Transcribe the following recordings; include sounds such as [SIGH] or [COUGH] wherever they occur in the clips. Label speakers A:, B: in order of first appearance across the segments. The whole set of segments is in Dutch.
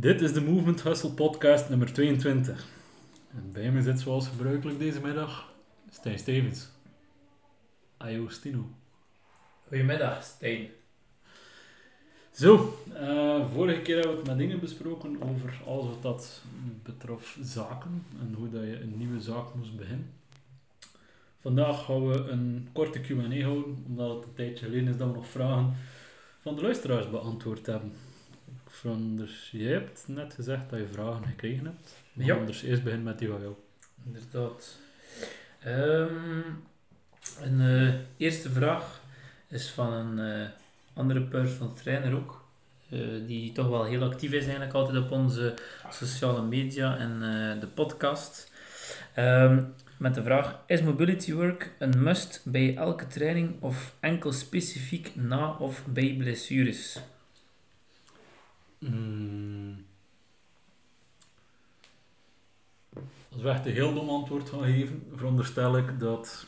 A: Dit is de Movement Hustle podcast nummer 22. En bij me zit zoals gebruikelijk deze middag Stijn Stevens. Ayo Stino.
B: Goedemiddag, Stijn.
A: Zo, eh, vorige keer hebben we het met dingen besproken over alles wat dat betrof zaken en hoe dat je een nieuwe zaak moest beginnen. Vandaag gaan we een korte Q&A houden, omdat het een tijdje geleden is dat we nog vragen van de luisteraars beantwoord hebben. Fronders, jij hebt net gezegd dat je vragen gekregen hebt. Maar
B: Ja.
A: anders eerst beginnen met die van jou.
B: Inderdaad. Ehm, een eh, eerste vraag is van een eh, andere personal trainer ook. eh, die toch wel heel actief is eigenlijk altijd op onze sociale media en de podcast. Ehm, met de vraag, is mobility work een must bij elke training of enkel specifiek na of bij blessures?
A: Mm. Als we echt een heel dom antwoord gaan geven, veronderstel ik dat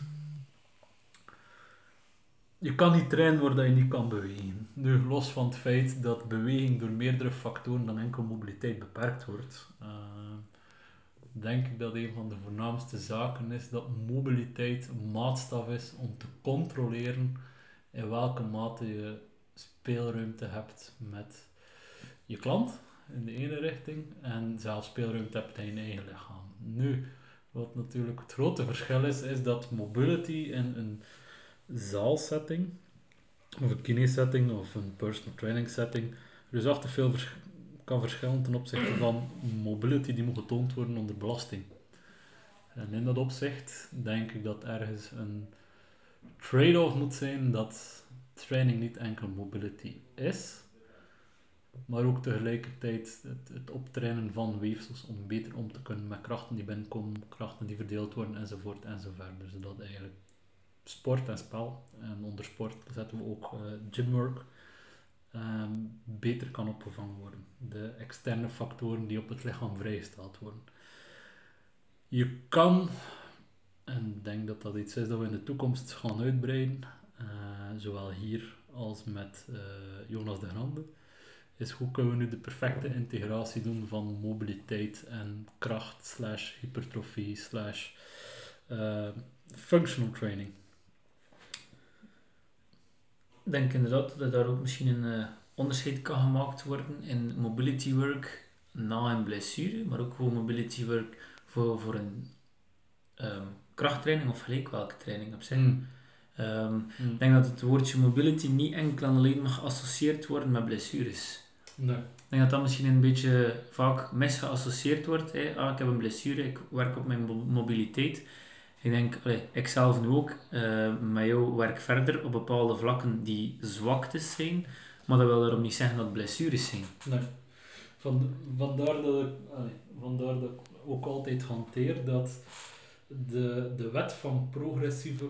A: je kan niet trainen waar je niet kan bewegen. Nu, los van het feit dat beweging door meerdere factoren dan enkel mobiliteit beperkt wordt, eh, denk ik dat een van de voornaamste zaken is dat mobiliteit een maatstaf is om te controleren in welke mate je speelruimte hebt met je klant in de ene richting en zelf speelruimte hebt in je eigen lichaam. Nu, wat natuurlijk het grote verschil is, is dat mobility in een zaalsetting, of een kine-setting, of een personal training setting, reusachtig veel kan verschillen ten opzichte van mobility die moet getoond worden onder belasting. En in dat opzicht denk ik dat ergens een trade-off moet zijn dat training niet enkel mobility is, maar ook tegelijkertijd het, het optrainen van weefsels om beter om te kunnen met krachten die binnenkomen, krachten die verdeeld worden enzovoort enzoverder. Zodat eigenlijk sport en spel, en onder sport zetten we ook eh, gymwork, ehm, beter kan opgevangen worden. De externe factoren die op het lichaam vrijgesteld worden. Je kan, en ik denk dat dat iets is dat we in de toekomst gaan uitbreiden, eh, zowel hier als met eh, Jonas de Grande, is hoe kunnen we nu de perfecte integratie doen van mobiliteit en kracht slash hypertrofie slash eh, functional training.
B: Ik denk inderdaad dat daar ook misschien een eh, onderscheid kan gemaakt worden in mobility work na een blessure, maar ook gewoon mobility work voor, voor een ehm, krachttraining of gelijk welke training op zich.
A: Mm.
B: Ehm,
A: Mm.
B: ik denk dat het woordje mobility niet enkel en alleen mag geassocieerd worden met blessures.
A: Nee.
B: Ik denk dat dat misschien een beetje vaak misgeassocieerd wordt. Hè. Ah, ik heb een blessure, ik werk op mijn mo- mobiliteit. Ik denk, ik zelf nu ook, eh met jou werk verder op bepaalde vlakken die zwaktes zijn, maar dat wil daarom niet zeggen dat blessures zijn.
A: Nee. Van, vandaar, dat ik, allee, vandaar dat ik ook altijd hanteer dat de, de wet van progressieve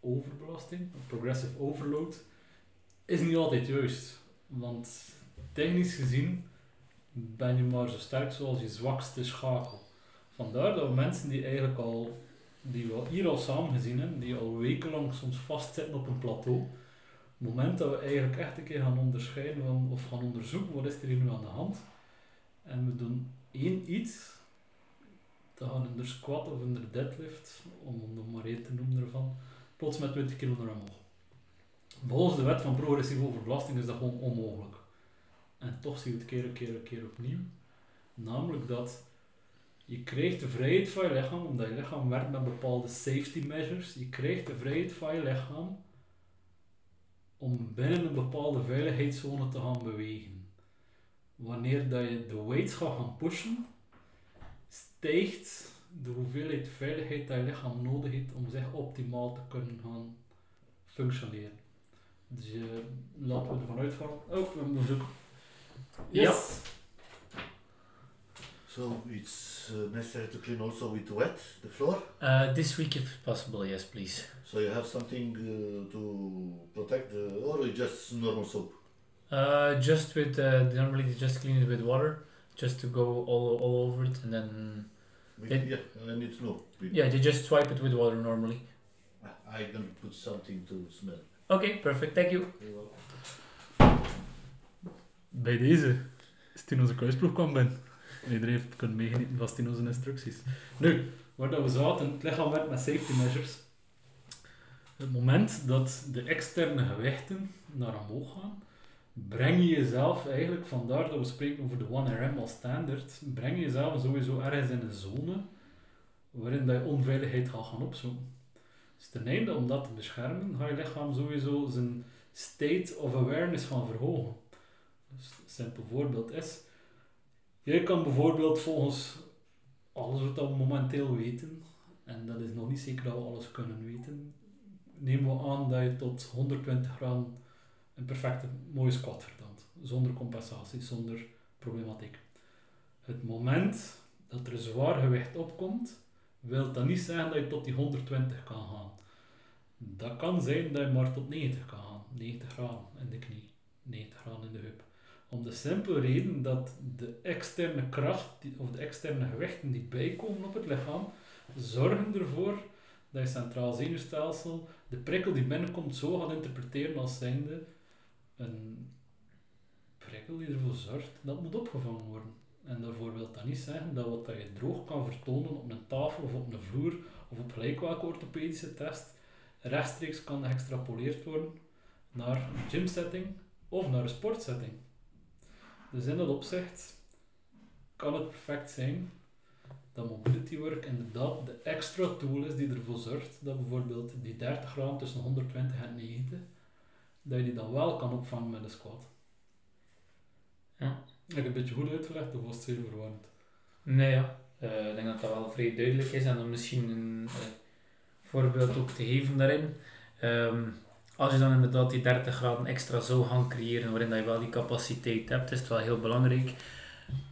A: overbelasting, progressive overload, is niet altijd juist. Want technisch gezien ben je maar zo sterk zoals je zwakste schakel. Vandaar dat we mensen die eigenlijk al, die we hier al samen gezien hebben, die al wekenlang soms vastzitten op een plateau, het moment dat we eigenlijk echt een keer gaan onderscheiden van, of gaan onderzoeken wat is er hier nu aan de hand, en we doen één iets, dan gaan in de squat of in de deadlift, om er nog maar één te noemen ervan, plots met 20 kilo naar omhoog. Volgens de wet van progressieve overbelasting is dat gewoon onmogelijk. En toch zien we het keer op keer op keer opnieuw. Namelijk dat je krijgt de vrijheid van je lichaam, omdat je lichaam werkt met bepaalde safety measures. Je krijgt de vrijheid van je lichaam om binnen een bepaalde veiligheidszone te gaan bewegen. Wanneer dat je de weights gaat gaan pushen, stijgt de hoeveelheid veiligheid dat je lichaam nodig heeft om zich optimaal te kunnen gaan functioneren. Dus je, laten we ervan uitgaan. Oh, we moeten zoeken. Yes!
C: So it's uh, necessary to clean also with wet the floor.
B: Uh, this week if possible, yes please.
C: So you have something uh, to protect the, or just normal soap.
B: Uh, just with, uh, normally they just clean it with water, just to go all, all over it, and then,
C: With,
B: It-
C: yeah, I need to know.
B: Yeah, they just swipe it with water normally.
C: I can put something to smell.
B: Okay, perfect, thank you.
A: Bij deze. Stino's kruisploeg kwam binnen. Iedereen heeft kunnen meegenieten van instructies. Nu, waar we zaten, het lichaam werkt met safety measures. Het moment dat de externe gewichten naar omhoog gaan, breng je jezelf eigenlijk, vandaar dat we spreken over de 1RM als standaard, breng je jezelf sowieso ergens in een zone waarin dat je onveiligheid gaat gaan opzoeken. Dus ten einde om dat te beschermen, ga je lichaam sowieso zijn state of awareness gaan verhogen. Dus een simpel voorbeeld is, jij kan bijvoorbeeld volgens alles wat we momenteel weten, en dat is nog niet zeker dat we alles kunnen weten, nemen we aan dat je tot 120 graden een perfecte mooie squat verdankt. Zonder compensatie, zonder problematiek. Het moment dat er zwaar gewicht opkomt, wil dat niet zeggen dat je tot die 120 kan gaan. Dat kan zijn dat je maar tot 90 kan gaan. 90 graden in de knie, 90 graden in de heup. Om de simpele reden dat de externe kracht die, of de externe gewichten die bijkomen op het lichaam, zorgen ervoor dat je centraal zenuwstelsel de prikkel die binnenkomt zo gaat interpreteren als zijnde een prikkel die ervoor zorgt dat moet opgevangen worden. En daarvoor wil dat niet zeggen dat wat je droog kan vertonen op een tafel of op een vloer of op gelijk welke orthopedische test rechtstreeks kan geëxtrapoleerd worden naar een gymsetting of naar een sportsetting. Dus in dat opzicht kan het perfect zijn dat mobility work inderdaad de extra tool is die ervoor zorgt dat bijvoorbeeld die 30 graden tussen 120 en 90, dat je die dan wel kan opvangen met een squat.
B: Ja.
A: Heb ik een beetje goed uitgelegd of was het zeer verwarrend?
B: Nee, ja. Eh, ik denk dat dat wel vrij duidelijk is en om misschien een eh, voorbeeld ook te geven daarin. Ehm, als je dan inderdaad die 30 graden extra zou gaan creëren, waarin dat je wel die capaciteit hebt, is het wel heel belangrijk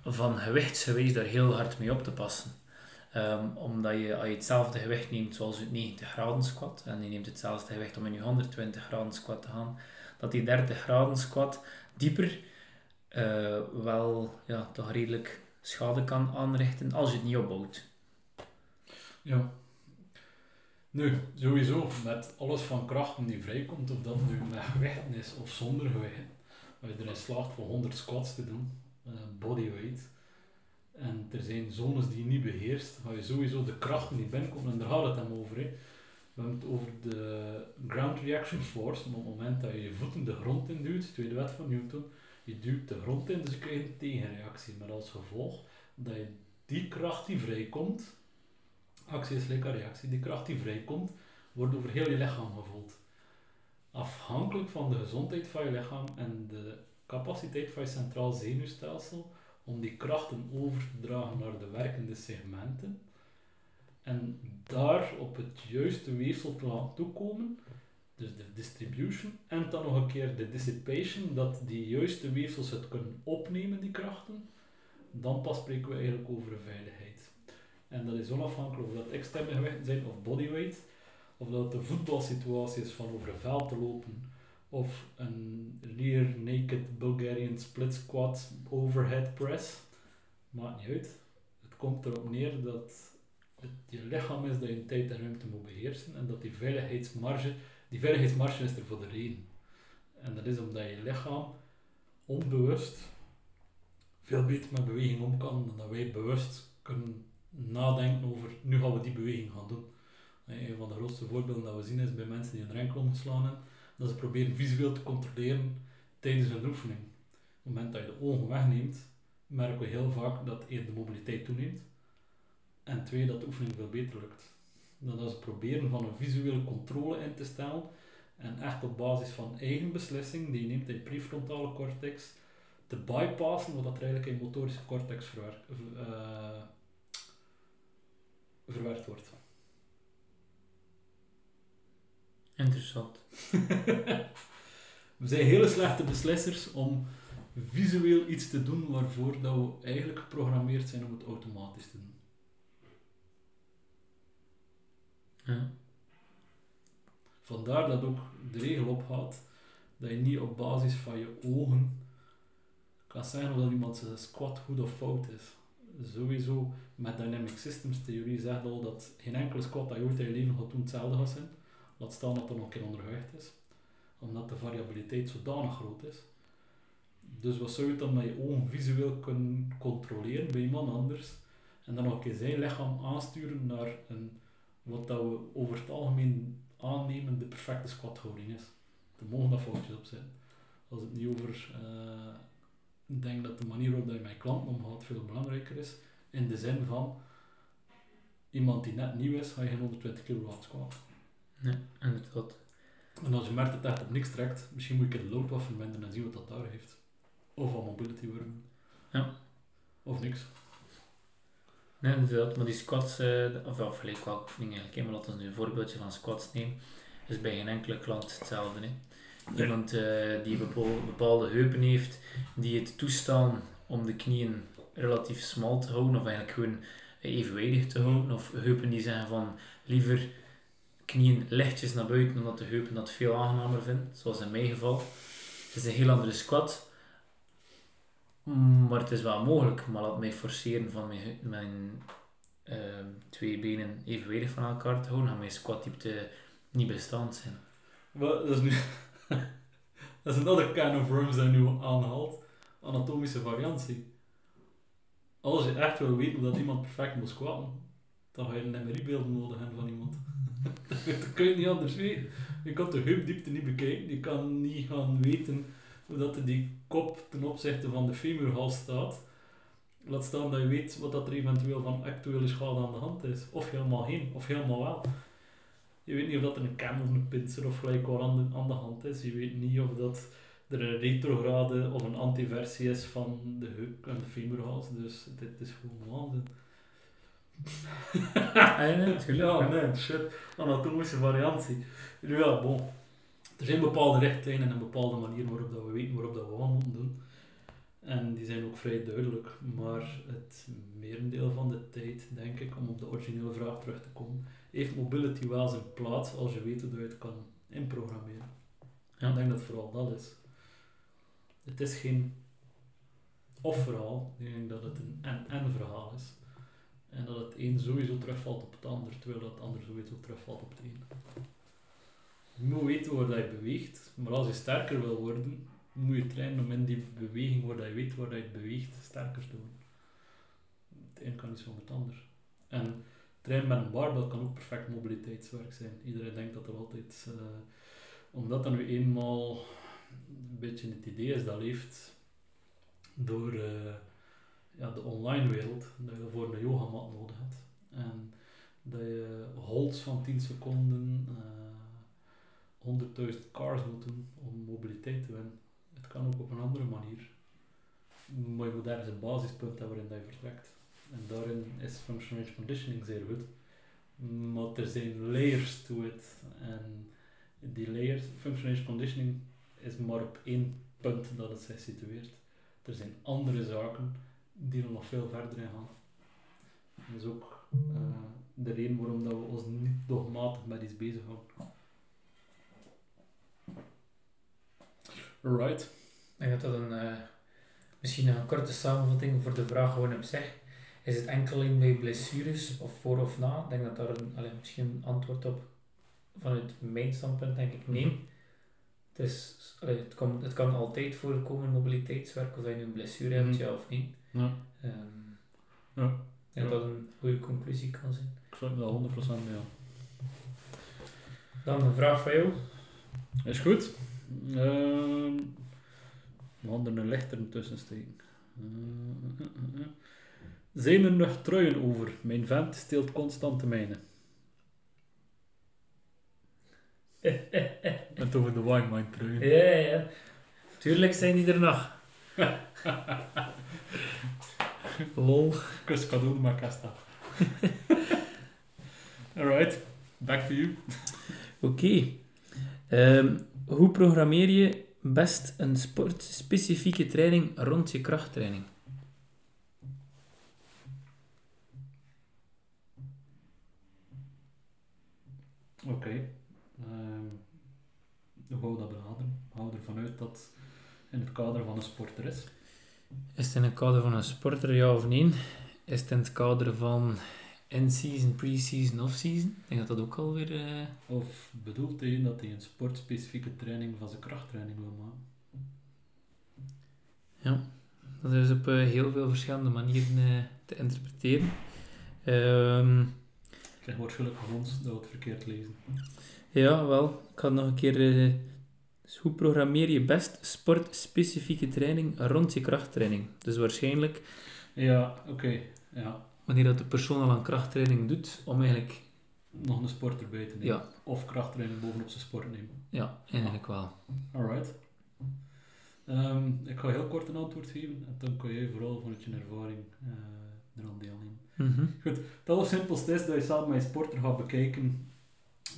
B: van gewichtsgewijs daar heel hard mee op te passen. Ehm, omdat je, als je hetzelfde gewicht neemt zoals het 90 graden squat, en je neemt hetzelfde gewicht om in je 120 graden squat te gaan, dat die 30 graden squat dieper eh, wel ja, toch redelijk schade kan aanrichten als je het niet opbouwt.
A: Ja. Nu, sowieso, met alles van krachten die vrijkomt, of dat nu met gewichten is of zonder gewichten, als je erin slaagt voor 100 squats te doen, uh, bodyweight, en er zijn zones die je niet beheerst, ga je sowieso de krachten die binnenkomen, en daar gaat het hem over. Hè. We hebben het over de ground reaction force, op het moment dat je je voeten de grond in duwt, tweede wet van Newton, je duwt de grond in, dus je krijgt een tegenreactie, met als gevolg dat je die kracht die vrijkomt, actie is aan reactie, die kracht die vrijkomt, wordt over heel je lichaam gevoeld. Afhankelijk van de gezondheid van je lichaam en de capaciteit van je centraal zenuwstelsel om die krachten over te dragen naar de werkende segmenten en daar op het juiste weefsel te laten toekomen, dus de distribution, en dan nog een keer de dissipation, dat die juiste weefsels het kunnen opnemen, die krachten, dan pas spreken we eigenlijk over veiligheid. En dat is onafhankelijk of dat externe gewichten zijn of bodyweight, of dat de voetbalsituatie is van over een veld te lopen, of een rear naked Bulgarian split squat overhead press. Maakt niet uit. Het komt erop neer dat het je lichaam is dat je tijd en ruimte moet beheersen en dat die veiligheidsmarge, die veiligheidsmarge is er voor de reden. En dat is omdat je lichaam onbewust veel beter met beweging om kan dan wij bewust kunnen nadenken over nu gaan we die beweging gaan doen. Een van de grootste voorbeelden dat we zien is bij mensen die een renkel omslaan hebben, dat ze proberen visueel te controleren tijdens een oefening. Op het moment dat je de ogen wegneemt, merken we heel vaak dat één de mobiliteit toeneemt en twee dat de oefening veel beter lukt. Dat als ze proberen van een visuele controle in te stellen en echt op basis van eigen beslissing die je neemt in je prefrontale cortex te bypassen wat er eigenlijk in motorische cortex verwerkt, uh, verwerkt wordt.
B: Interessant. [LAUGHS]
A: we zijn hele slechte beslissers om visueel iets te doen waarvoor dat we eigenlijk geprogrammeerd zijn om het automatisch te doen.
B: Ja.
A: Vandaar dat ook de regel opgaat dat je niet op basis van je ogen kan zeggen of dat iemand zijn squat goed of fout is. Sowieso met Dynamic Systems theorie zegt al dat geen enkele squat dat je ooit in je leven gaat doen hetzelfde gaat zijn. Laat staan dat er nog een keer is. Omdat de variabiliteit zodanig groot is. Dus wat zou je dan met je ogen visueel kunnen controleren bij iemand anders en dan nog een keer zijn lichaam aansturen naar een, wat dat we over het algemeen aannemen de perfecte squathouding is. Er mogen dat foutjes op zijn. Als het niet over, eh, ik denk dat de manier waarop dat je met je klanten omgaat veel belangrijker is. In de zin van, iemand die net nieuw is, ga je geen 120 kilo squatten.
B: Nee, inderdaad.
A: En als je merkt dat het echt op niks trekt, misschien moet ik het load wat verminderen en zien wat dat daar heeft. Of wat mobility worden.
B: Ja.
A: Of niks.
B: Nee, inderdaad. Maar die squats, eh, of gelijk welke oefening eigenlijk, hè, maar laten we nu een voorbeeldje van squats nemen, is bij geen enkele klant hetzelfde. Hè. Iemand eh, die bepaal- bepaalde heupen heeft, die het toestaan om de knieën relatief smal te houden, of eigenlijk gewoon evenwijdig te houden, of heupen die zeggen van liever knieën lichtjes naar buiten, omdat de heupen dat veel aangenamer vinden, zoals in mijn geval. Het is een heel andere squat, Mm, maar het is wel mogelijk, maar laat mij forceren van mijn, mijn ehm, twee benen evenwijdig van elkaar te houden, gaat mijn squatdiepte niet bestand zijn.
A: Wat, dat is nu... [LAUGHS] [LAUGHS] dat is een andere can of worms dat nu aanhaalt. Anatomische variantie. Als je echt wil weten dat iemand perfect moet squatten, dan ga je een MRI-beeld nodig hebben van iemand. [LAUGHS] dat kun je niet anders weten. Je kan de heupdiepte niet bekijken. Je kan niet gaan weten hoe dat die kop ten opzichte van de femurhals staat. Laat staan dat je weet wat dat er eventueel van actuele schade aan de hand is. Of helemaal geen, of helemaal wel. Je weet niet of dat een cam of een pincer of gelijk wat aan de, aan de hand is. Je weet niet of dat er een retrograde of een antiversie is van de heup en de femurhals. Dus dit is gewoon waanzin. [LAUGHS]
B: Ah. Ja,
A: nee, shit. Anatomische variantie. Nu ja, bon. Er zijn bepaalde richtlijnen en bepaalde manieren waarop dat we weten waarop dat we wat moeten doen. En die zijn ook vrij duidelijk. Maar het merendeel van de tijd, denk ik, om op de originele vraag terug te komen, heeft mobility wel zijn plaats als je weet hoe je het kan inprogrammeren.
B: Ja.
A: Ik denk dat het vooral dat is. Het is geen of-verhaal. Ik denk dat het een en-en verhaal is. En dat het een sowieso terugvalt op het ander, terwijl dat het ander sowieso terugvalt op het een. Je moet weten waar dat je beweegt, maar als je sterker wil worden, moet je trainen om in die beweging waar dat je weet waar dat je het beweegt, sterker te worden. Het een kan niet zonder het ander. En trainen met een barbell kan ook perfect mobiliteitswerk zijn. Iedereen denkt dat er altijd, eh, omdat dat nu eenmaal een beetje het idee is dat leeft door eh, ja, de online wereld, dat je voor een yogamat nodig hebt. En dat je holds van 10 seconden eh 100.000 cars moet doen om mobiliteit te winnen. Het kan ook op een andere manier. Maar je moet ergens een basispunt hebben waarin je. En daarin is functional conditioning zeer goed. Maar er zijn layers to it. En die layers, functional conditioning is maar op één punt dat het zich situeert. Er zijn andere zaken die er nog veel verder in gaan. Dat is ook eh, de reden waarom dat we ons niet dogmatig met iets bezighouden. Right.
B: Ik denk dat dat een, eh, misschien een korte samenvatting voor de vraag gewoon op zich. Is het enkel in bij blessures of voor of na? Ik denk dat daar een, allee, misschien een antwoord op vanuit mijn standpunt denk ik nee.
A: Mhm.
B: Het, is, het, komt, het kan altijd voorkomen, mobiliteitswerk, of je nu een blessure hebt,
A: Mhm.
B: ja of niet.
A: Ja.
B: Ehm,
A: Ja.
B: Ik denk
A: Ja.
B: dat een goede conclusie kan zijn.
A: Ik sluit me daar 100% mee aan.
B: Dan een vraag van jou.
A: Is goed. Ehm we er een lichter tussen steken. Eh, eh, eh. Zijn er nog truien over? Mijn vent steelt constant de mijne. Het [LAUGHS] over de wine mind truien.
B: Ja, ja, ja. Tuurlijk zijn die er nog. [LAUGHS] Lol.
A: Kus cadeau maar kasta. [LAUGHS] Alright, back to you.
B: Oké. Ehm, hoe programmeer je best een sportspecifieke training rond je krachttraining?
A: Oké. Ehm, hoe gaan we dat benaderen? Hou ervan uit dat in het kader van een sporter is.
B: Is het in het kader van een sporter, ja of nee? Is het in het kader van in-season, pre-season, off-season? Ik denk dat dat ook alweer... eh
A: Of bedoelt hij dat hij een sportspecifieke training van zijn krachttraining wil maken?
B: Dat is op eh, heel veel verschillende manieren eh, te interpreteren. Ehm,
A: krijg waarschijnlijk van ons dat we het verkeerd lezen.
B: ja, wel. Ik ga nog een keer... eh, dus hoe programmeer je best sportspecifieke training rond je krachttraining? Dus waarschijnlijk
A: Ja, oké. Ja.
B: wanneer dat de persoon al aan krachttraining doet, om eigenlijk...
A: Nog een sport erbij te nemen.
B: Ja,
A: Of krachttraining bovenop zijn sport nemen.
B: ja eigenlijk wel.
A: Alright. Ehm, ik ga heel kort een antwoord geven en dan kan jij vooral vanuit je ervaring eh eraan deelnemen.
B: Mhm.
A: Dat was is dat je samen met je sporter gaat bekijken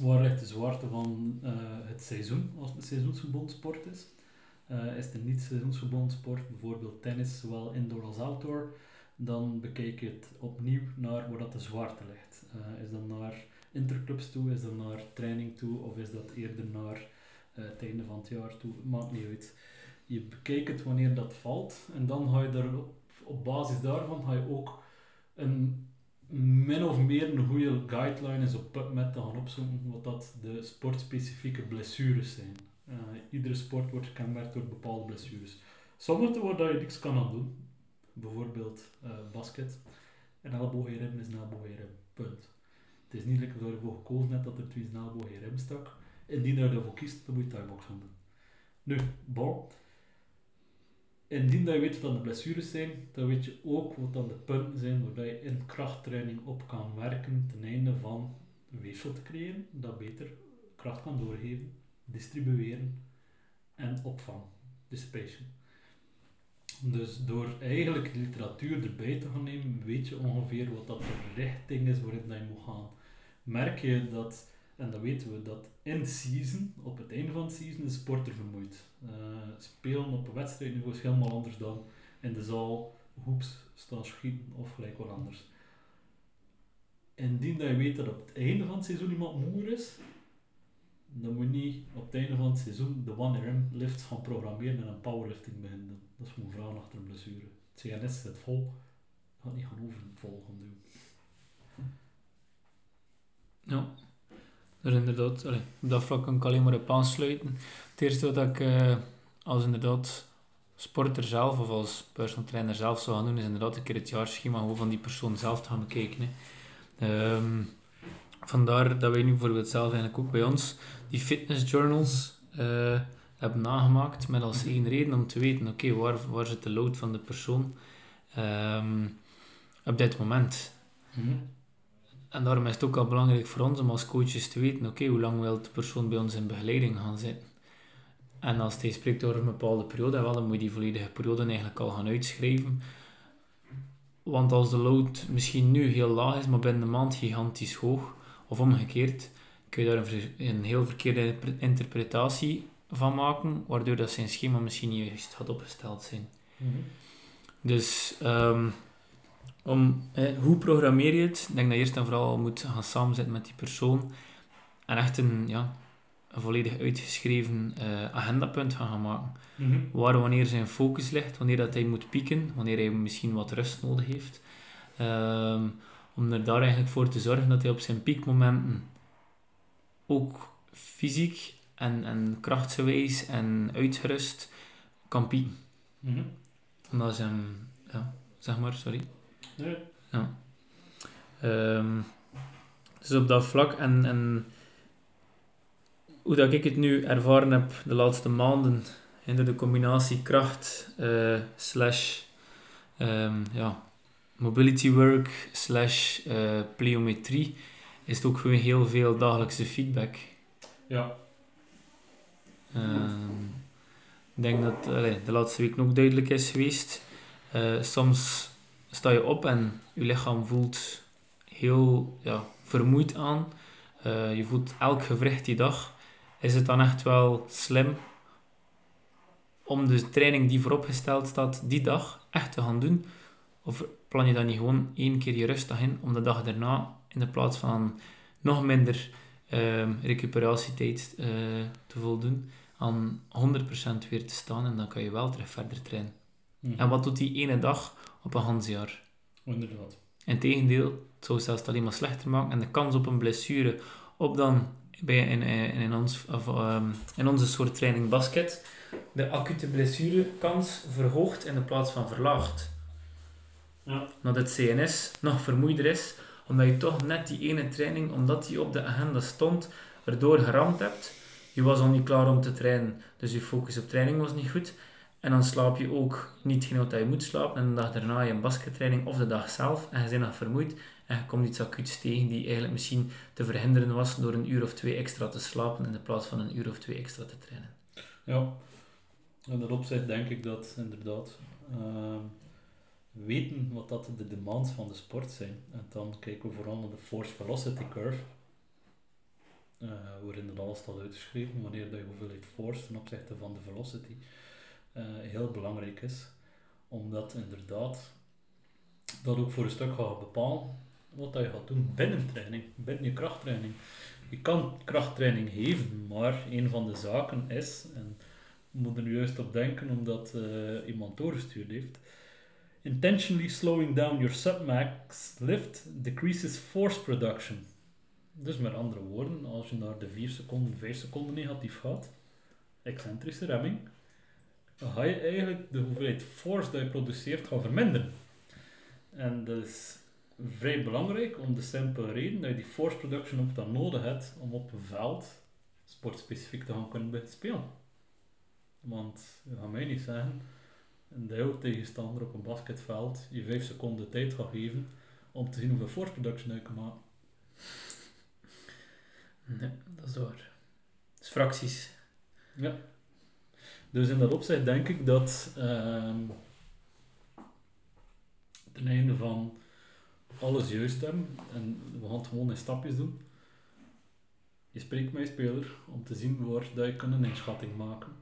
A: waar ligt de zwaarte van eh, het seizoen, als het een seizoensgebonden sport is. Eh, is het een niet seizoensgebonden sport, bijvoorbeeld tennis, zowel indoor als outdoor, dan bekijk je het opnieuw naar waar dat de zwaarte ligt. Eh, is dat naar interclubs toe, is dat naar training toe, of is dat eerder naar het einde van het jaar toe? Maakt niet uit. Je bekijkt het wanneer dat valt en dan ga je daar op, op basis daarvan ga je ook een min of meer een goede guideline is op PubMed te gaan opzoeken wat dat de sportspecifieke blessures zijn. Eh, iedere sport wordt gekenmerkt door bepaalde blessures. Sommige dat je niks kan aan doen. Bijvoorbeeld eh, basket. Een elleboogrem is een elleboogrem. Punt. Het is niet lekker dat je ervoor gekozen hebt dat er twee elleboogrem stak. Indien je ervoor kiest, dan moet je thaibox gaan doen. Nu, bal. Indien dat je weet wat de blessures zijn, dan weet je ook wat dan de punten zijn waar je in krachttraining op kan werken ten einde van weefsel te creëren, dat beter kracht kan doorgeven, distribueren en opvang, dissipation. Dus door eigenlijk literatuur erbij te gaan nemen, weet je ongeveer wat dat de richting is waarin je moet gaan. Merk je dat, en dat weten we, dat in season, op het einde van het season, de sporter vermoeid. Eh, spelen op wedstrijdniveau is helemaal anders dan in de zaal hoeps staan schieten of gelijk wat anders. Indien dat je weet dat op het einde van het seizoen iemand moe is, dan moet je niet op het einde van het seizoen de one-arm lifts gaan programmeren en een powerlifting beginnen. Dat is gewoon vragen achter een blessure. Het CNS zit vol, gaat niet gaan over vol gaan doen.
B: Ja. Dus inderdaad, op dat vlak kan ik alleen maar op aansluiten. Het eerste wat ik eh, als inderdaad sporter zelf of als personal trainer zelf zou gaan doen, is inderdaad een keer het jaarschema gewoon van die persoon zelf te gaan bekijken. Ehm, vandaar dat wij nu bijvoorbeeld zelf eigenlijk ook bij ons die fitness journals eh, hebben nagemaakt met als één reden om te weten, oké, waar, waar zit de load van de persoon ehm, op dit moment. En daarom is het ook al belangrijk voor ons om als coaches te weten, oké, hoe lang wil de persoon bij ons in begeleiding gaan zitten. En als hij spreekt over een bepaalde periode, wel, dan moet je die volledige periode eigenlijk al gaan uitschrijven. Want als de load misschien nu heel laag is, maar binnen een maand gigantisch hoog, of omgekeerd, kun je daar een, heel verkeerde interpre- interpretatie van maken, waardoor dat zijn schema misschien niet juist had opgesteld zijn. Dus ehm, om, eh, hoe programmeer je het? Ik denk dat je eerst en vooral moet gaan samenzitten met die persoon en echt een, ja, een volledig uitgeschreven eh, agendapunt gaan, gaan maken. Waar wanneer zijn focus ligt, wanneer dat hij moet pieken, wanneer hij misschien wat rust nodig heeft. Ehm, om er daar eigenlijk voor te zorgen dat hij op zijn piekmomenten ook fysiek en, en krachtsgewijs en uitgerust kan pieken.
A: Mhm.
B: Omdat zijn, ja, zeg maar, sorry.
A: Nee.
B: Ehm, dus op dat vlak en, en hoe dat ik het nu ervaren heb de laatste maanden in de combinatie kracht eh, slash ehm, ja, mobility work slash eh, pliometrie is het ook gewoon heel veel dagelijkse feedback.
A: Ja.
B: Ehm, ik denk dat allee, de laatste week ook duidelijk is geweest. Eh, soms sta je op en je lichaam voelt heel ja, vermoeid aan. Eh, je voelt elk gewricht die dag. Is het dan echt wel slim om de training die vooropgesteld staat die dag echt te gaan doen? Of plan je dan niet gewoon één keer je rustdag in om de dag daarna in de plaats van nog minder ehm, recuperatietijd eh, te voldoen aan 100% weer te staan en dan kan je wel terug verder trainen.
A: Mhm.
B: En wat doet die ene dag op een gans jaar?
A: Inderdaad.
B: Integendeel, het zou zelfs alleen maar slechter maken en de kans op een blessure op dan bij, in, in, in, ons, of, ehm, in onze soort training basket de acute blessurekans verhoogt in de plaats van verlaagt.
A: Ja.
B: Dat het CNS nog vermoeider is, omdat je toch net die ene training, omdat die op de agenda stond, erdoor geramd hebt. Je was al niet klaar om te trainen, dus je focus op training was niet goed. En dan slaap je ook niet genoeg dat je moet slapen. En de dag daarna je een baskettraining of de dag zelf. En je bent nog vermoeid. En je komt iets acuuts tegen die eigenlijk misschien te verhinderen was door een uur of twee extra te slapen in plaats van een uur of twee extra te trainen.
A: Ja, in dat opzicht denk ik dat inderdaad ehm, weten wat dat de demands van de sport zijn. En dan kijken we vooral naar de force velocity curve. Uh, waarin dat alles staat uitgeschreven, wanneer dat je hoeveelheid force ten opzichte van de velocity uh, heel belangrijk is. Omdat inderdaad dat ook voor een stuk gaat bepalen wat dat je gaat doen binnen training, binnen je krachttraining. Je kan krachttraining geven, maar een van de zaken is, en we moeten er juist op denken omdat uh, iemand doorgestuurd heeft, intentionally slowing down your submax lift decreases force production. Dus met andere woorden, als je naar de 4 seconden, 5 seconden negatief gaat, excentrische remming, dan ga je eigenlijk de hoeveelheid force dat je produceert gaan verminderen. En dat is vrij belangrijk om de simpele reden dat je die force production ook dan nodig hebt om op een veld sportspecifiek te gaan kunnen spelen. Want, je gaat mij niet zeggen, een jouw tegenstander op een basketveld je 5 seconden tijd gaat geven om te zien hoeveel force production je kan maken.
B: Nee, dat is waar. Dat is fracties.
A: Ja. Dus in dat opzicht denk ik dat uh, ten einde van alles juist hebben, en we gaan het gewoon in stapjes doen, je spreekt met speler om te zien waar dat je kan een inschatting maken.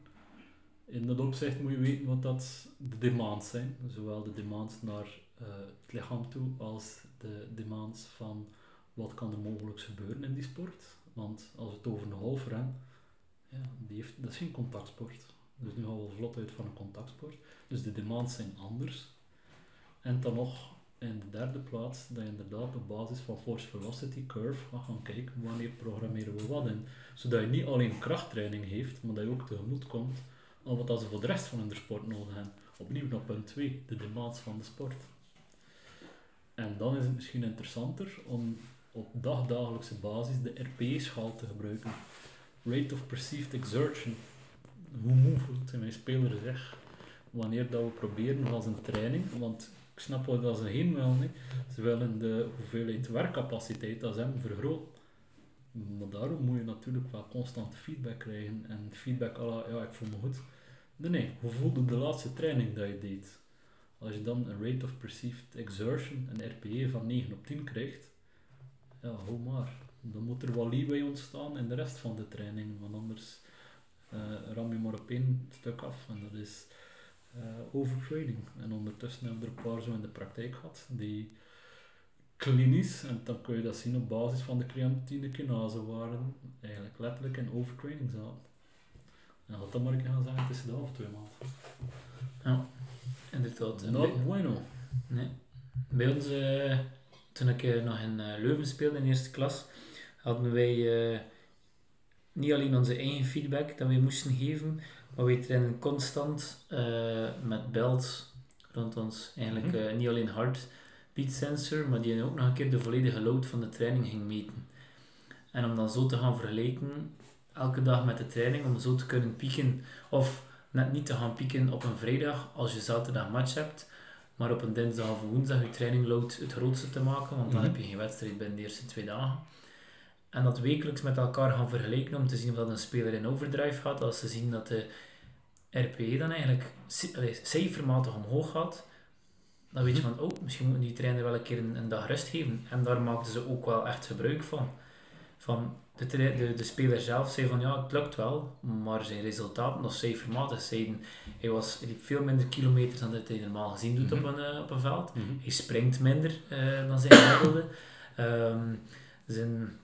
A: In dat opzicht moet je weten wat dat de demands zijn, zowel de demands naar uh, het lichaam toe als de demands van wat kan er mogelijk gebeuren in die sport. Want als we het over een rennen, ja, die heeft, dat is geen contactsport. Dus nu gaan we vlot uit van een contactsport. Dus de demands zijn anders. En dan nog in de derde plaats dat je inderdaad op basis van force velocity curve gaat gaan kijken wanneer programmeren we wat in. Zodat je niet alleen krachttraining heeft, maar dat je ook tegemoet komt aan wat ze voor de rest van de sport nodig hebben. Opnieuw naar punt 2, de demands van de sport. En dan is het misschien interessanter om op dagdagelijkse basis de RPE-schaal te gebruiken. Rate of Perceived Exertion hoe moe voelt mijn speler zich wanneer dat we proberen als een training, want ik snap wat dat ze heen willen. Hè. Ze willen de hoeveelheid werkcapaciteit dat ze hebben. Maar daarom moet je natuurlijk wel constant feedback krijgen. En feedback, ja, ik voel me goed. Nee, hoe voelde de laatste training dat je deed? Als je dan een rate of perceived exertion, een RPE van 9 op 10 krijgt, ja, hoe maar. Dan moet er wel leeway ontstaan in de rest van de training, want anders ram je maar op één stuk af. En dat is uh, overtraining. En ondertussen hebben we er een paar zo in de praktijk gehad, die klinisch, en dan kun je dat zien op basis van de creatine kinase waren, eigenlijk letterlijk in overtraining zaten. En had dat maar gaan zeggen tussen de half twee maanden.
B: Ja, inderdaad.
A: Not bueno.
B: Nee. Bij ons, uh, toen ik nog in Leuven speelde in eerste klas, hadden wij niet alleen onze eigen feedback dat we moesten geven, maar we trainen constant uh, met belts rond ons. Eigenlijk uh, niet alleen heartbeat sensor, maar die ook nog een keer de volledige load van de training ging meten. En om dan zo te gaan vergelijken, elke dag met de training, om zo te kunnen pieken, of net niet te gaan pieken op een vrijdag als je zaterdag match hebt, maar op een dinsdag of woensdag je training load het grootste te maken, want dan mm -hmm. heb je geen wedstrijd binnen de eerste twee dagen. En dat wekelijks met elkaar gaan vergelijken om te zien of dat een speler in overdrive gaat. Als ze zien dat de RPE dan eigenlijk cijfermatig omhoog gaat, dan weet je van, oh, misschien moet die trainer wel een keer een, een, dag rust geven. En daar maakten ze ook wel echt gebruik van. Van de, de, de speler zelf zei van, ja, het lukt wel, maar zijn resultaten nog cijfermatig zeiden, hij, was, hij liep veel minder kilometers dan dat hij normaal gezien doet mm -hmm. op, een, uh, op een veld. Mm -hmm. Hij springt minder uh, dan zijn gemiddelde. Um, zijn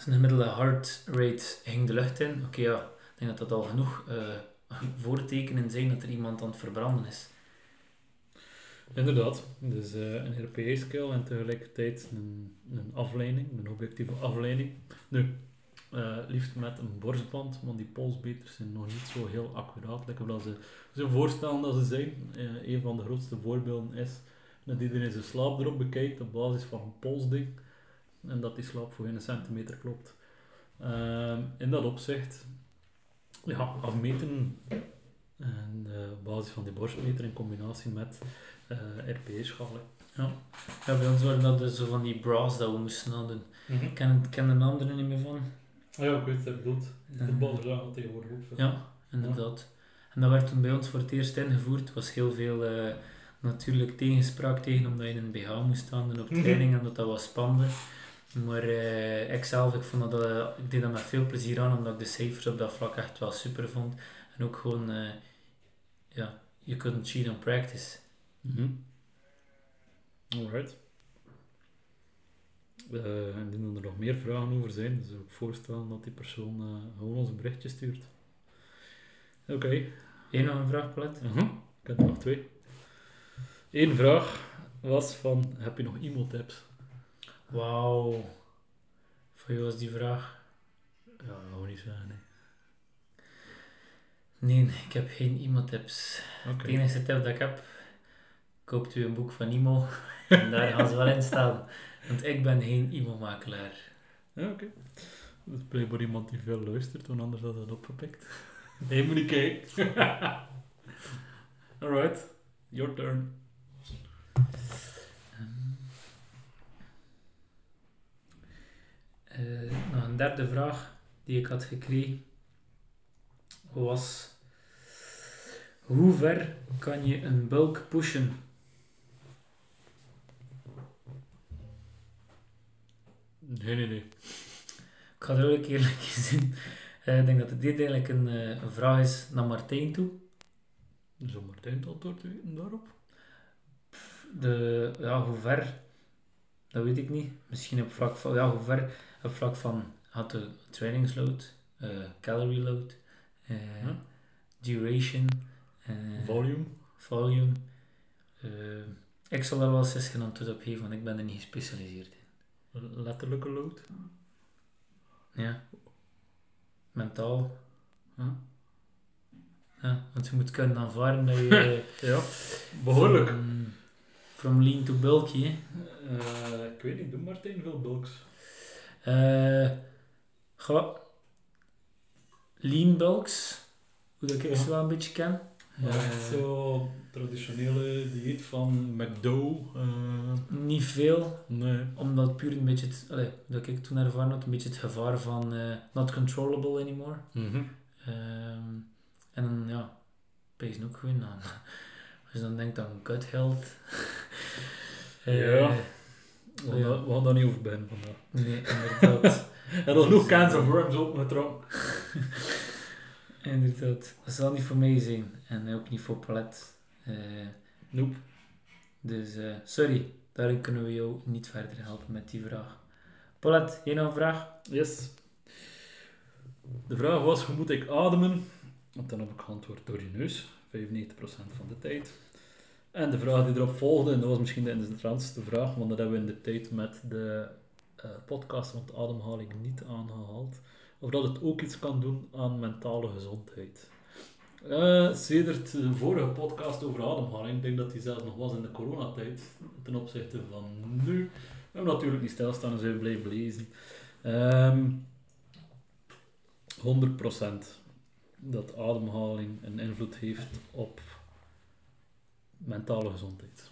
B: zijn gemiddelde heart rate ging de lucht in. Oké, ja, ik denk dat dat al genoeg uh, [LAUGHS] voortekenen zijn dat er iemand aan het verbranden is.
A: Inderdaad, dus een RPE-scale en tegelijkertijd een, een afleiding, een objectieve afleiding. Nu, Eh, liefst met een borstband, want die polsbeters zijn nog niet zo heel accuraat. Lekker ze zo voorstellen dat ze zijn. Eh, een van de grootste voorbeelden is dat iedereen zijn slaap erop bekijkt op basis van een polsding. En dat die slaap voor een centimeter klopt. Ehm, in dat opzicht, ja, afmeten en eh, op basis van die borstmeter in combinatie met uh, RPE-schalen.
B: Ja. ja, bij ons waren dat dus zo van die bras dat we moesten nadoen. Ik ken, ken de naam er niet meer van.
A: Ja, ik weet het, ik bedoel.
B: Ja.
A: Voetballers zagen dat tegenwoordig ook.
B: Ja, inderdaad. En dat werd toen bij ons voor het eerst ingevoerd. Het was heel veel eh, natuurlijk tegenspraak tegen omdat je in een BH moest staan en op
A: Mhm.
B: training en dat dat was spannend. Maar eh, ik zelf, ik, vond dat, eh, ik deed dat met veel plezier aan omdat ik de cijfers op dat vlak echt wel super vond. En ook gewoon, eh, ja, you couldn't cheat on practice.
A: Mhm. Alright. Eh, en indien er nog meer vragen over zijn, dan zou ik voorstellen dat die persoon gewoon ons een berichtje stuurt. Oké.
B: Eén nog een vraag, Palet?
A: Mhm. Ik heb er nog twee. Eén vraag was van, heb je nog e-mail-tips?
B: Wauw. Voor jou was die vraag.
A: Ja, gewoon niet zeggen, nee.
B: Nee, ik heb geen e-mailtips.
A: Oké.
B: De enige tip dat ik heb, koopt u een boek van Imo [LAUGHS] en daar gaan ze wel in staan. Want ik ben geen e-mailmakelaar.
A: Ja, oké. Dat is blijkbaar iemand die veel luistert, want anders had dat opgepikt. [LAUGHS] Nee, moet niet kijken. [LAUGHS] Alright, your turn.
B: Eh, nog een derde vraag die ik had gekregen was: Hoe ver kan je een bulk pushen?
A: Geen idee.
B: Ik ga er ook eerlijk in. Eh, ik denk dat dit eigenlijk een, een vraag is naar Martijn toe.
A: Zou Martijn het antwoord weten daarop?
B: De, ja, hoe ver, dat weet ik niet. Misschien op vlak van, ja, hoe ver, op vlak van had de trainingsload, eh, calorie load, eh,
A: Hm?
B: duration, eh,
A: Volume?
B: volume. Ik zal daar wel geen antwoord op geven, want ik ben er niet gespecialiseerd in.
A: Letterlijke load?
B: Ja. Mentaal.
A: Huh?
B: Ja, want je moet kunnen aanvaarden dat je... [LAUGHS]
A: Ja, behoorlijk.
B: From, from lean to bulky, hè.
A: Ik weet niet, doe Martijn veel bulks?
B: Eh, ga, lean bulks, hoe dat ik
A: Ja.
B: ze wel een beetje ken.
A: Ja,
B: Eh,
A: echt zo traditionele dieet van McDo. eh,
B: Niet veel,
A: nee.
B: omdat puur een beetje, het, allee, dat ik toen ervaren had, een beetje het gevaar van eh, not controllable anymore. Ehm, en dan, ja, pees ook gewoon aan. [LAUGHS] Als je dan denkt aan gut health. [LAUGHS]
A: Ja. We gaan,
B: Ja.
A: we gaan daar niet over beginnen vandaag.
B: Nee, inderdaad. [LAUGHS]
A: En nog genoeg cans of worms opgetrokken. [LAUGHS]
B: inderdaad. Dat zal niet voor mij zijn. En ook niet voor Palet. Eh,
A: Nope.
B: dus, eh, sorry. Daarin kunnen we jou niet verder helpen met die vraag. Palet, jij nog een vraag?
A: Yes. De vraag was, hoe moet ik ademen? Want dan heb ik geantwoord door je neus, 95% van de tijd. En de vraag die erop volgde, en dat was misschien de interessantste vraag, want dat hebben we in de tijd met de eh, podcast rond ademhaling niet aangehaald. Of dat het ook iets kan doen aan mentale gezondheid. Eh sedert de vorige podcast over ademhaling, ik denk dat die zelfs nog was in de coronatijd, ten opzichte van nu. We hebben natuurlijk niet stilstaan en zijn blijven lezen. Ehm 100% dat ademhaling een invloed heeft op mentale gezondheid.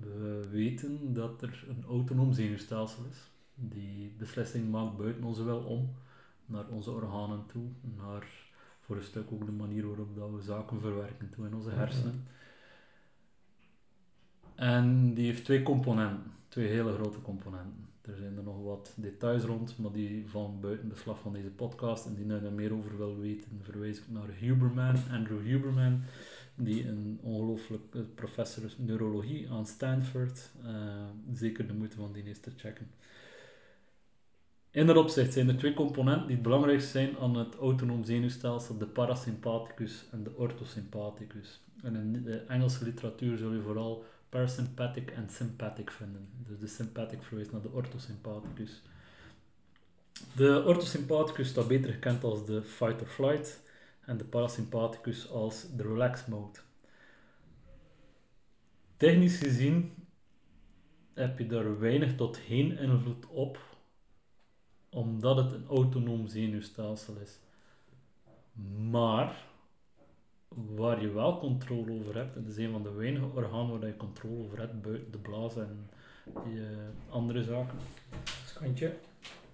A: We weten dat er een autonoom zenuwstelsel is, die beslissingen maakt buiten onze wel om, naar onze organen toe, naar voor een stuk ook de manier waarop dat we zaken verwerken toe in onze hersenen. En die heeft twee componenten, twee hele grote componenten. Er zijn er nog wat details rond, maar die vallen buiten beslag van deze podcast. En die nou daar meer over wil weten, verwijs ik naar Huberman, Andrew Huberman, die een ongelooflijk eh, professor neurologie aan Stanford. eh, zeker de moeite van die eens te checken. In dat opzicht zijn er twee componenten die het belangrijkst zijn aan het autonoom zenuwstelsel, de parasympathicus en de orthosympathicus. En in de Engelse literatuur zul je vooral parasympathetic en sympathetic vinden. Dus de sympathetic verwijst naar de orthosympathicus. De orthosympathicus staat beter gekend als de fight or flight en de parasympathicus als de relax mode. Technisch gezien heb je daar weinig tot geen invloed op, omdat het een autonoom zenuwstelsel is. Maar waar je wel controle over hebt, en dat is een van de weinige organen waar je controle over hebt, buiten de blaas en die, eh, andere zaken.
B: Skantje.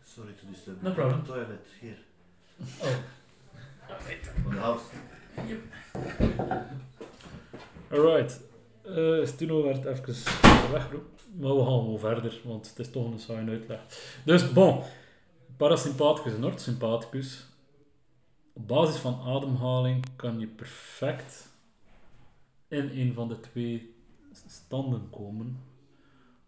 C: Sorry to disturb.
B: No problem.
C: Toilet, here.
B: Oh.
A: Alright. Eh Stino werd even weggeroepen. Maar we gaan wel verder, want het is toch een saaie uitleg. Dus, bon. Parasympathicus en orthosympathicus. Op basis van ademhaling kan je perfect in een van de twee standen komen.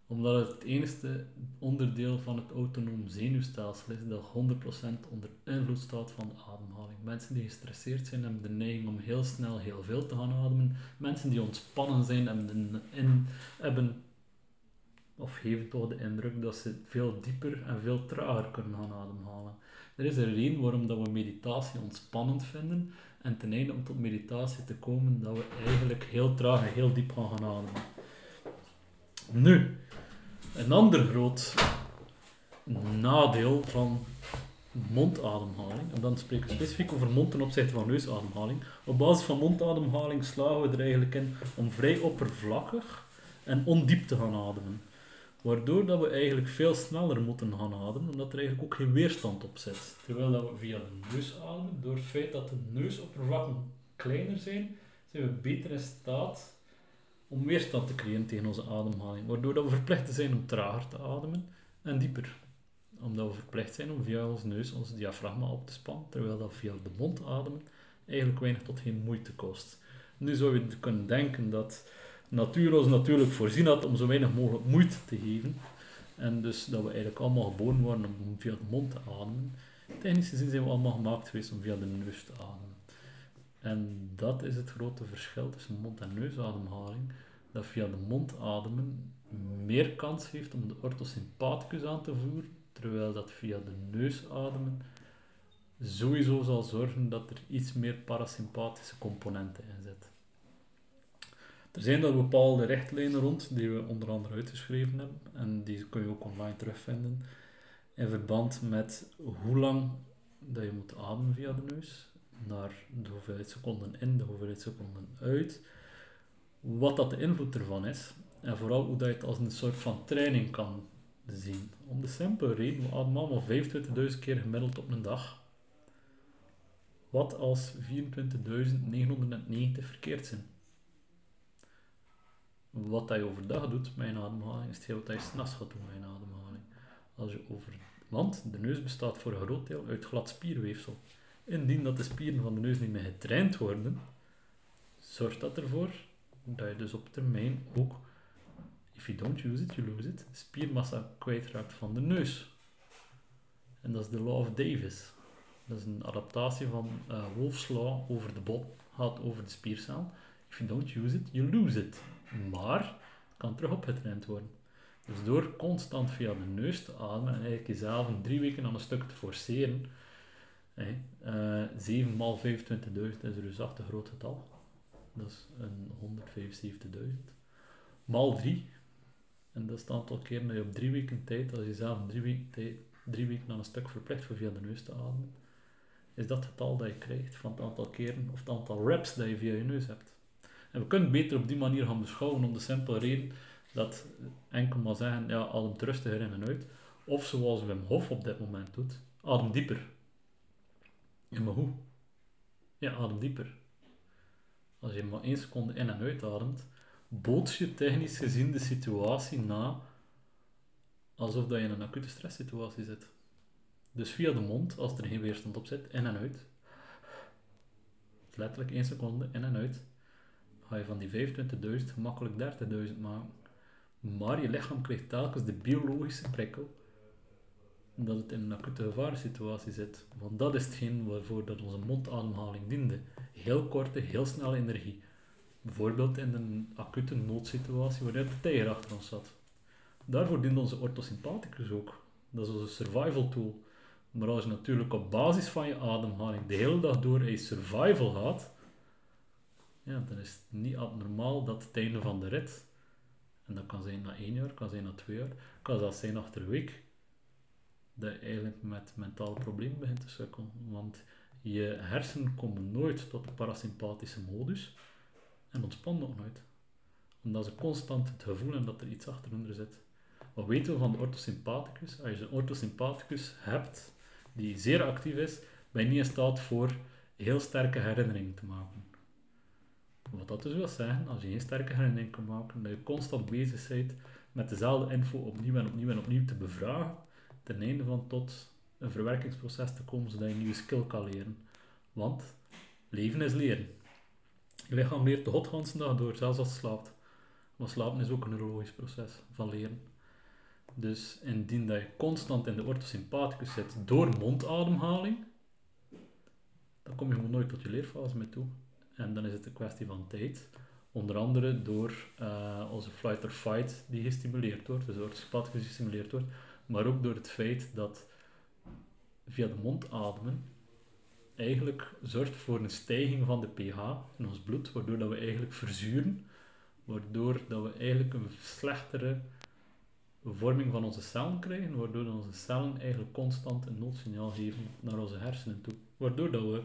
A: Omdat het het enige onderdeel van het autonoom zenuwstelsel is dat 100% onder invloed staat van de ademhaling. Mensen die gestresseerd zijn hebben de neiging om heel snel heel veel te gaan ademen. Mensen die ontspannen zijn hebben, de in, hebben of geven toch de indruk dat ze veel dieper en veel trager kunnen gaan ademhalen. Er is een reden waarom dat we meditatie ontspannend vinden en ten einde om tot meditatie te komen dat we eigenlijk heel traag en heel diep gaan gaan ademen. Nu, een ander groot nadeel van mondademhaling, en dan spreek ik specifiek over mond ten opzichte van neusademhaling. Op basis van mondademhaling slagen we er eigenlijk in om vrij oppervlakkig en ondiep te gaan ademen. Waardoor dat we eigenlijk veel sneller moeten gaan ademen, omdat er eigenlijk ook geen weerstand op zit. Terwijl dat we via de neus ademen, door het feit dat de neusoppervlakken kleiner zijn, zijn we beter in staat om weerstand te creëren tegen onze ademhaling. Waardoor dat we verplicht zijn om trager te ademen en dieper. Omdat we verplicht zijn om via onze neus ons diafragma op te spannen, terwijl dat via de mond ademen eigenlijk weinig tot geen moeite kost. Nu zou je kunnen denken dat natuur ons natuurlijk voorzien had om zo weinig mogelijk moeite te geven. En dus dat we eigenlijk allemaal geboren worden om via de mond te ademen. Technisch gezien zijn we allemaal gemaakt geweest om via de neus te ademen. En dat is het grote verschil tussen mond- en neusademhaling. Dat via de mond ademen meer kans heeft om de orthosympathicus aan te voeren, terwijl dat via de neus ademen sowieso zal zorgen dat er iets meer parasympathische componenten in zitten. Er zijn daar bepaalde richtlijnen rond, die we onder andere uitgeschreven hebben, en die kun je ook online terugvinden, in verband met hoe lang dat je moet ademen via de neus, naar de hoeveelheid seconden in, de hoeveelheid seconden uit, wat dat de invloed ervan is, en vooral hoe dat je het als een soort van training kan zien. Om de simpele reden, we ademen allemaal 25.000 keer gemiddeld op een dag. Wat als 24.990 verkeerd zijn? wat dat je overdag doet met je ademhaling, is hetgeen wat je s'nachts gaat doen met ademhaling. Als je over, want de neus bestaat voor een groot deel uit glad spierweefsel. Indien dat de spieren van de neus niet meer getraind worden, zorgt dat ervoor dat je dus op termijn ook, if you don't use it, you lose it, spiermassa kwijtraakt van de neus. En dat is de law of Davis. Dat is een adaptatie van uh, Wolf's law over de bot, gaat over de spiercel. If you don't use it, you lose it. Maar het kan terug opgetraind worden. Dus door constant via de neus te ademen en eigenlijk jezelf drie weken aan een stuk te forceren, uh, 7 maal 25.000 is een reusachtig groot getal. Dat is een 175.000. Maal 3, en dat is het aantal keren dat je op drie weken tijd, als je jezelf in drie weken, tijd, drie weken aan een stuk verplicht voor via de neus te ademen, is dat getal dat je krijgt van het aantal keren of het aantal reps dat je via je neus hebt. En we kunnen het beter op die manier gaan beschouwen om de simpele reden dat enkel maar zeggen, ja, adem rustiger in en uit. Of zoals Wim Hof op dit moment doet, adem dieper. Ja, maar hoe? Ja, adem dieper. Als je maar één seconde in en uit ademt, boots je technisch gezien de situatie na alsof dat je in een acute stresssituatie zit. Dus via de mond, als er geen weerstand op zit, in en uit. Letterlijk één seconde in en uit ga je van die 25.000 gemakkelijk 30.000 maken. Maar je lichaam krijgt telkens de biologische prikkel dat het in een acute gevarensituatie zit. Want dat is hetgeen waarvoor dat onze mondademhaling diende. Heel korte, heel snelle energie. Bijvoorbeeld in een acute noodsituatie waarin de tijger achter ons zat. Daarvoor dient onze orthosympathicus ook. Dat is onze survival tool. Maar als je natuurlijk op basis van je ademhaling de hele dag door een survival gaat, ja, dan is het niet abnormaal dat het einde van de rit, en dat kan zijn na één jaar, kan zijn na twee jaar, kan zelfs zijn achter een week, dat je eigenlijk met mentale problemen begint te sukkelen. Want je hersenen komen nooit tot de parasympathische modus en ontspannen ook nooit. Omdat ze constant het gevoel hebben dat er iets achteronder zit. Wat weten we van de orthosympathicus? Als je een orthosympathicus hebt die zeer actief is, ben je niet in staat voor heel sterke herinneringen te maken. Wat dat dus wil zeggen, als je geen sterke herinnering kan maken, dat je constant bezig bent met dezelfde info opnieuw en opnieuw en opnieuw te bevragen, ten einde van tot een verwerkingsproces te komen, zodat je een nieuwe skill kan leren. Want leven is leren. Je lichaam leert de godganse dag door, zelfs als het slaapt. Maar slapen is ook een neurologisch proces van leren. Dus indien dat je constant in de orthosympathicus zit door mondademhaling, dan kom je gewoon nooit tot je leerfase mee toe. En dan is het een kwestie van tijd. Onder andere door uh, onze flight or fight die gestimuleerd wordt, dus de orthosympathicus gestimuleerd wordt, maar ook door het feit dat via de mond ademen eigenlijk zorgt voor een stijging van de pH in ons bloed, waardoor dat we eigenlijk verzuren, waardoor dat we eigenlijk een slechtere vorming van onze cellen krijgen, waardoor onze cellen eigenlijk constant een noodsignaal geven naar onze hersenen toe. Waardoor dat we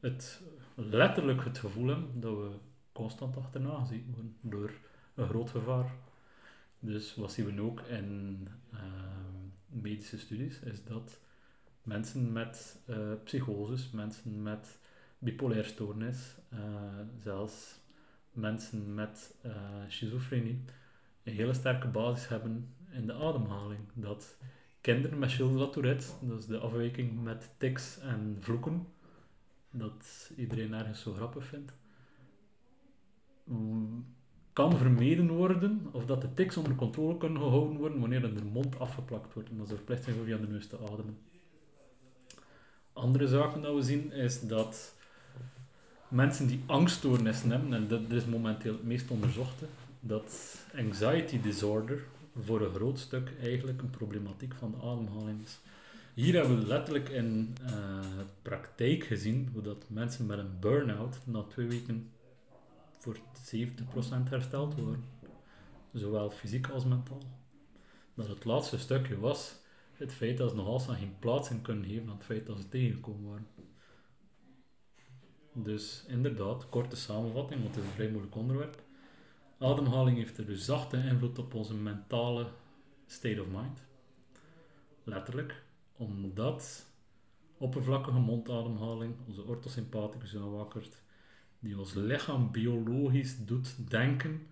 A: het, letterlijk het gevoel hebben dat we constant achterna gezien worden door een groot gevaar. Dus wat zien we ook in uh, medische studies, is dat mensen met uh, psychoses, mensen met bipolair stoornis, uh, zelfs mensen met schizofrenie, een hele sterke basis hebben in de ademhaling. Dat kinderen met Gilles Tourette, is de afwijking met tics en vloeken, dat iedereen ergens zo grappig vindt, kan vermeden worden, of dat de tics onder controle kunnen gehouden worden wanneer de mond afgeplakt wordt en dat ze verplicht zijn via de neus te ademen. Andere zaken dat we zien is dat mensen die angststoornissen hebben, en dat is momenteel het meest onderzochte, dat anxiety disorder voor een groot stuk eigenlijk een problematiek van de ademhaling is. Hier hebben we letterlijk in uh, praktijk gezien hoe dat mensen met een burn-out na twee weken voor 70% hersteld worden. Zowel fysiek als mentaal. Dat het laatste stukje was het feit dat ze nog altijd geen plaats in kunnen geven aan het feit dat ze tegengekomen waren. Dus inderdaad, korte samenvatting, want het is een vrij moeilijk onderwerp. Ademhaling heeft een zachte invloed op onze mentale state of mind. Letterlijk, omdat oppervlakkige mondademhaling onze orthosympathicus aanwakkert, die ons lichaam biologisch doet denken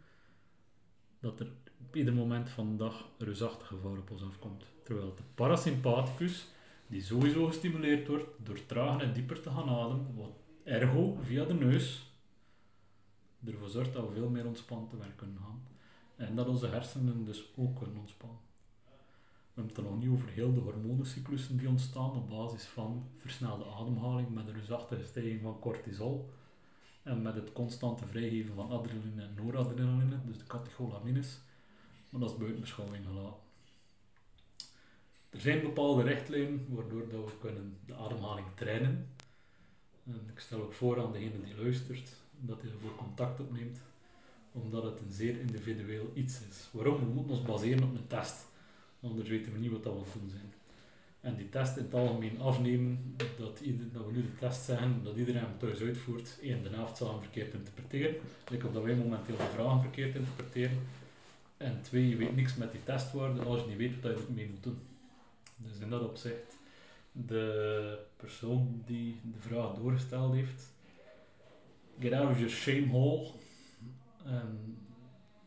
A: dat er op ieder moment van de dag een reusachtig gevaar op ons afkomt. Terwijl de parasympathicus, die sowieso gestimuleerd wordt door trager en dieper te gaan ademen, wat ergo via de neus ervoor zorgt dat we veel meer ontspannen te werk kunnen gaan. En dat onze hersenen dus ook kunnen ontspannen. We hebben het dan nog niet over heel de hormonencyclussen die ontstaan op basis van versnelde ademhaling met een reusachtige stijging van cortisol en met het constante vrijgeven van adrenaline en noradrenaline, dus de catecholamines. Maar dat is buiten beschouwing gelaten. Er zijn bepaalde richtlijnen waardoor dat we kunnen de ademhaling trainen. En ik stel ook voor aan degene die luistert dat hij ervoor contact opneemt, omdat het een zeer individueel iets is. Waarom? We moeten ons baseren op een test, anders weten we niet wat dat we doen zijn. En die test in het algemeen afnemen, dat, dat we nu de test zeggen, dat iedereen hem thuis uitvoert. Eén, de zal hem verkeerd interpreteren, like of dat wij momenteel de vragen verkeerd interpreteren. En twee, je weet niks met die testwoorden als je niet weet wat je ermee moet doen. Dus in dat opzicht, de persoon die de vraag doorgesteld heeft, get out of your shame hole en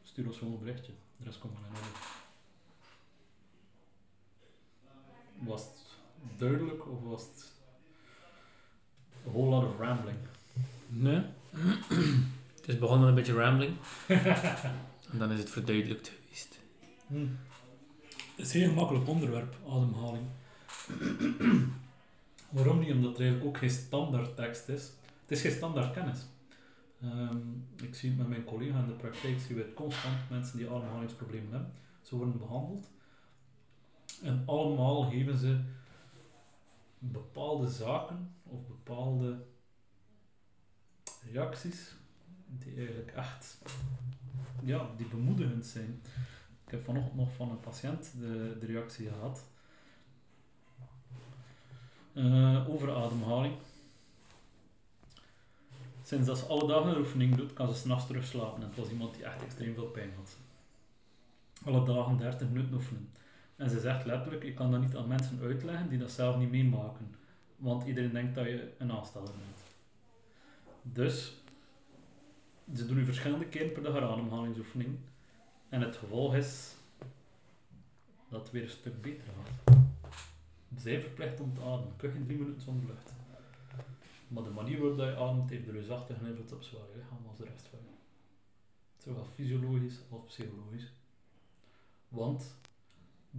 A: stuur ons gewoon een berichtje. De rest komt wel in. Was het duidelijk of was het a whole lot of rambling?
B: Nee. [CLEARS THROAT] het is begonnen met een beetje rambling. [LAUGHS] en dan is het verduidelijkt geweest.
A: Hmm. Het is een heel gemakkelijk onderwerp, ademhaling. [CLEARS THROAT] Waarom niet? Omdat er eigenlijk ook geen standaard tekst is. Het is geen standaard kennis. Um, ik zie het met mijn collega in de praktijk, zien we het constant mensen die ademhalingsproblemen hebben. Ze worden behandeld. En allemaal geven ze bepaalde zaken of bepaalde reacties die eigenlijk echt ja, die bemoedigend zijn. Ik heb vanochtend nog van een patiënt de, de reactie gehad eh, over ademhaling. Sinds dat ze alle dagen een oefening doet, kan ze s'nachts terugslapen. En het was iemand die echt extreem veel pijn had. Alle dagen 30 minuten oefenen. En ze zegt letterlijk, ik kan dat niet aan mensen uitleggen die dat zelf niet meemaken. Want iedereen denkt dat je een aansteller bent. Dus, ze doen nu verschillende keren per dag een ademhalingsoefening. En het gevolg is dat het weer een stuk beter gaat. Zij verplicht om te ademen. Kun je geen drie minuten zonder lucht. Maar de manier waarop je ademt heeft de reusachtige invloed op zwaar lichaam als de rest van je. Zowel fysiologisch als psychologisch. Want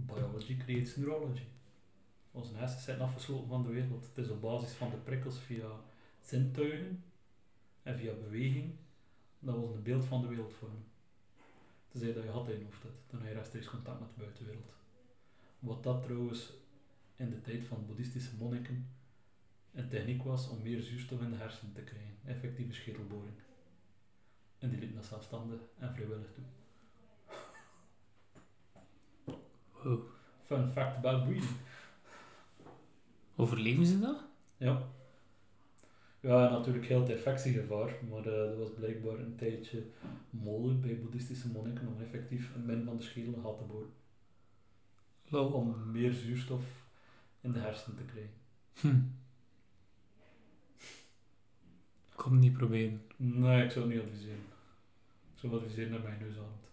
A: biology creates neurology. Onze hersenen zijn afgesloten van de wereld. Het is op basis van de prikkels via zintuigen en via beweging dat we een beeld van de wereld vormen. Tenzij dat je had in hoofd dan heb je rechtstreeks contact met de buitenwereld. Wat dat trouwens in de tijd van boeddhistische monniken een techniek was om meer zuurstof in de hersenen te krijgen, effectieve schedelboring. En die lieten dat zelfstandig en vrijwillig toe.
B: Wow.
A: Fun fact about breathing.
B: Overleven ze dat?
A: Ja. Ja, natuurlijk heel het infectiegevaar, maar eh, dat was blijkbaar een tijdje mogelijk bij boeddhistische monniken om effectief een min van de schedel gat te boren.
B: Lol.
A: Om meer zuurstof in de hersenen te krijgen.
B: Hm. Ik kom het niet proberen.
A: Nee, ik zou het niet adviseren. Ik zou adviseren naar mijn neusademt.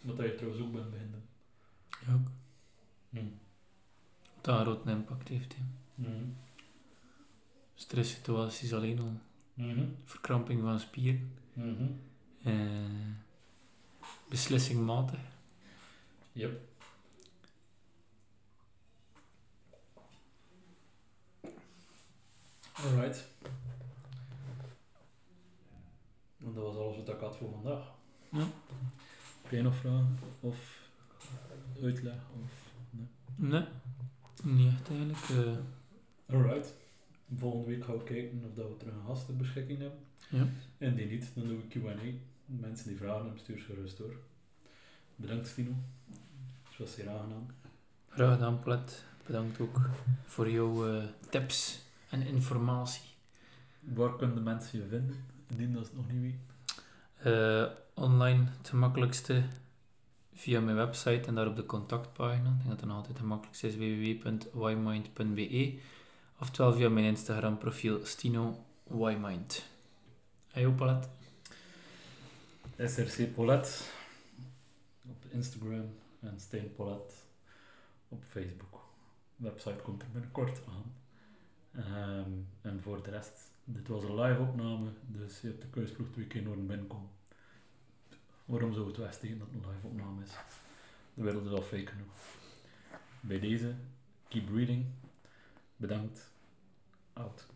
A: Wat dat je trouwens ook bent beginnen.
B: Ja, ook.
A: Hm.
B: Dat een impact heeft.
A: Mhm.
B: Stresssituaties alleen al.
A: Mhm.
B: Verkramping van spieren.
A: Mhm.
B: Eh, beslissingmatig.
A: Yep. Alright. En dat was alles wat ik had voor vandaag.
B: Ja.
A: Heb jij nog vragen? Of uitleg? Of...
B: Nee, niet echt eigenlijk. eh.
A: Alright. Volgende week gaan we kijken of dat we terug een gast ter beschikking hebben.
B: Ja.
A: En die niet, dan doen we Q&A. Mensen die vragen hebben, stuur ze gerust door. Bedankt Stino. Het was zeer aangenaam.
B: Graag gedaan, Plet. Bedankt ook voor jouw eh, tips en informatie.
A: Waar kunnen de mensen je vinden? Indien dat ze het nog niet weten.
B: Eh, online het gemakkelijkste via mijn website en daar op de contactpagina. Ik denk dat het nog altijd het makkelijkste is www.ymind.be oftewel via mijn Instagram profiel Stino Ymind. Hey, Palet.
A: SRC Polet op Instagram en Steen Polet op Facebook. De website komt er binnenkort aan. Ehm, en voor de rest, dit was een live opname, dus je hebt de keusploeg twee keer horen binnenkomen. Waarom zou het wegsteken dat het een live opname is? De wereld is al fake genoeg. Bij deze, keep reading. Bedankt. Out.